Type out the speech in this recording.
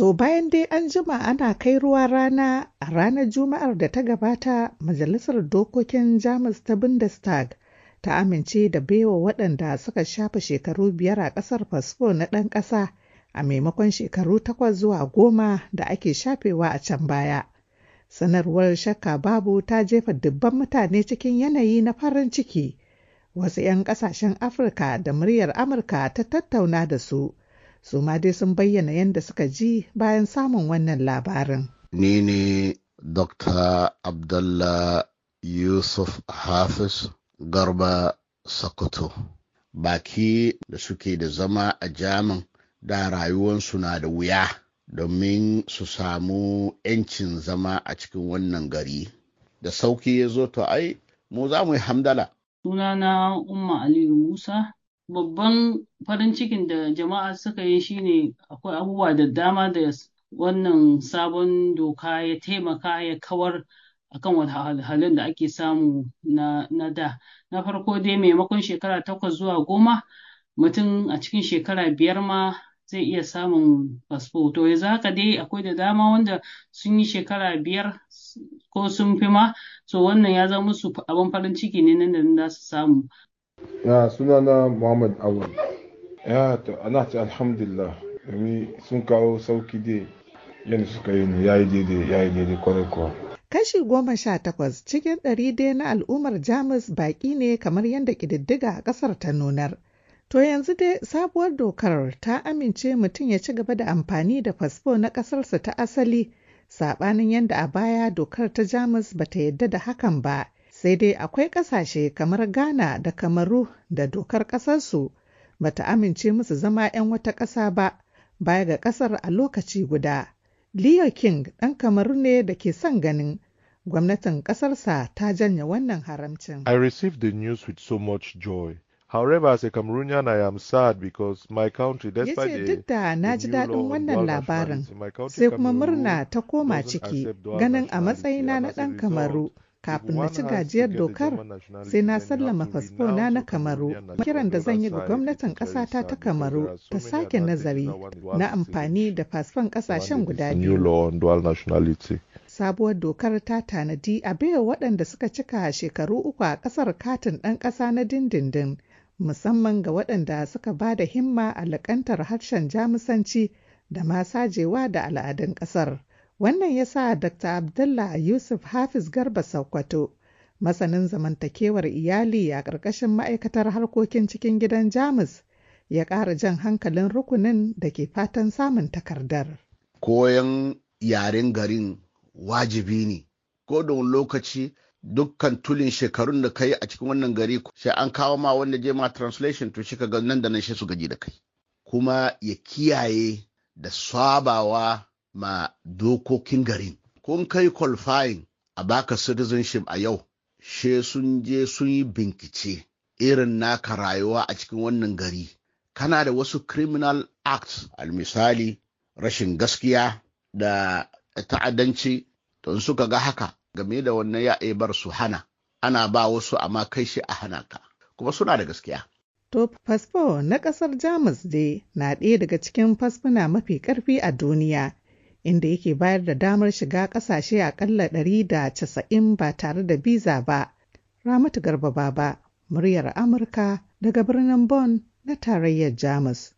To bayan dai an jima ana kai ruwa rana a ranar Juma'ar da ta gabata Majalisar Dokokin Jamus ta Bundestag ta amince da baiwa waɗanda suka shafe shekaru biyar a ƙasar fasfo na ɗan ƙasa a maimakon shekaru takwas zuwa goma da ake shafewa a can baya. Sanarwar shakka babu ta jefa dubban mutane cikin yanayi na farin ciki. Wasu 'yan ƙasashen Afirka da muryar Amurka ta tattauna da su. Su ma dai sun bayyana yadda suka ji bayan samun wannan labarin. Ni ne Dr. Abdullah Yusuf Hafiz Garba Sokoto. Baki da suke da zama a jamin da rayuwansu na da wuya domin su samu 'yancin zama a cikin wannan gari. Da sauƙi ya zo to ai, mu za mu yi hamdala. Sunana Umma Aliyu Musa, babban farin cikin da jama'a suka yi shine akwai abubuwa da dama da wannan sabon doka ya taimaka ya kawar akan wahalhalun da ake samu na, na da. Na farko dai maimakon shekara takwas zuwa goma mutum a cikin shekara biyar ma zai iya samun fasfo. To yanzu haka dai akwai da dama wanda sun yi shekara biyar ko sun fi ma so wannan ya zama musu abin farin ciki ne nan da za su samu. Na sunana muhammad awal ya to ana ce alhamdulillah domin sun kawo sauƙi dai yadda suka yi ne ya yi daidai ya yi daidai ƙwarai kuwa Kashi goma sha takwas cikin ɗari dai na al'ummar Jamus baƙi ne kamar yadda ƙididdiga a ƙasar ta nunar. To yanzu dai sabuwar dokar ta amince mutum ya ci gaba da amfani da fasfo na ƙasarsa ta asali, saɓanin yadda a baya dokar ta Jamus ba ta yadda da hakan ba. Sai dai akwai ƙasashe kamar Ghana da Kamaru da dokar ƙasarsu ba ta amince musu zama 'yan wata ƙasa ba, baya ga ƙasar a lokaci guda. Leo King ɗan kamaru ne da ke son ganin gwamnatin ƙasarsa ta janye wannan haramcin. I received the news with so much joy. However, as a Cameroonian, I am sad because my country, despite the, duk da na ji daɗin wannan labarin, sai kuma murna ta koma ciki ganin a matsayina na ɗan Kamaru. Kafin na ci gajiyar dokar, sai na sallama to fasfo renounce na Kamaru. Kiran da zan yi ga gwamnatin ƙasata ta Kamaru ta sake nazari na amfani da fasfon ƙasashen guda biyu. Sabuwar dokar ta tanadi a baiwa waɗanda suka cika shekaru uku a ƙasar katin ɗan ƙasa na dindindin, musamman ga waɗanda suka ba da himma a laƙantar harshen Jamusanci da ma sajewa da al'adun ƙasar. Wannan ya sa Dr. Abdullah Yusuf Hafiz Garba Sokoto, masanin zamantakewar iyali a ƙarƙashin ma'aikatar harkokin cikin gidan Jamus, ya ƙara jan hankalin rukunin da ke fatan samun takardar. Koyon yaren garin wajibi ne. Ko da lokaci dukkan tulin shekarun da kai a cikin wannan gari sai an kawo ma wanda je ma translation to shi ka ga nan da nan shi su gaji da kai. Kuma ya kiyaye da sabawa ma dokokin garin. Kun kai qualifying a baka citizenship a yau, she sun je sun yi binkice irin naka rayuwa a cikin wannan gari. Kana da wasu criminal acts, almisali rashin gaskiya da ta'addanci, to in suka ga haka game da wannan ya bar su hana, ana ba wasu amma kai shi a hana ka, kuma suna da gaskiya. To, fasfo na ƙasar Jamus dai na ɗaya daga cikin fasfuna mafi ƙarfi a duniya, inda yake bayar da damar shiga ƙasashe da casa'in ba tare da biza ba. Ramatu Garba Baba, muryar Amurka daga birnin Bonn na tarayyar Jamus.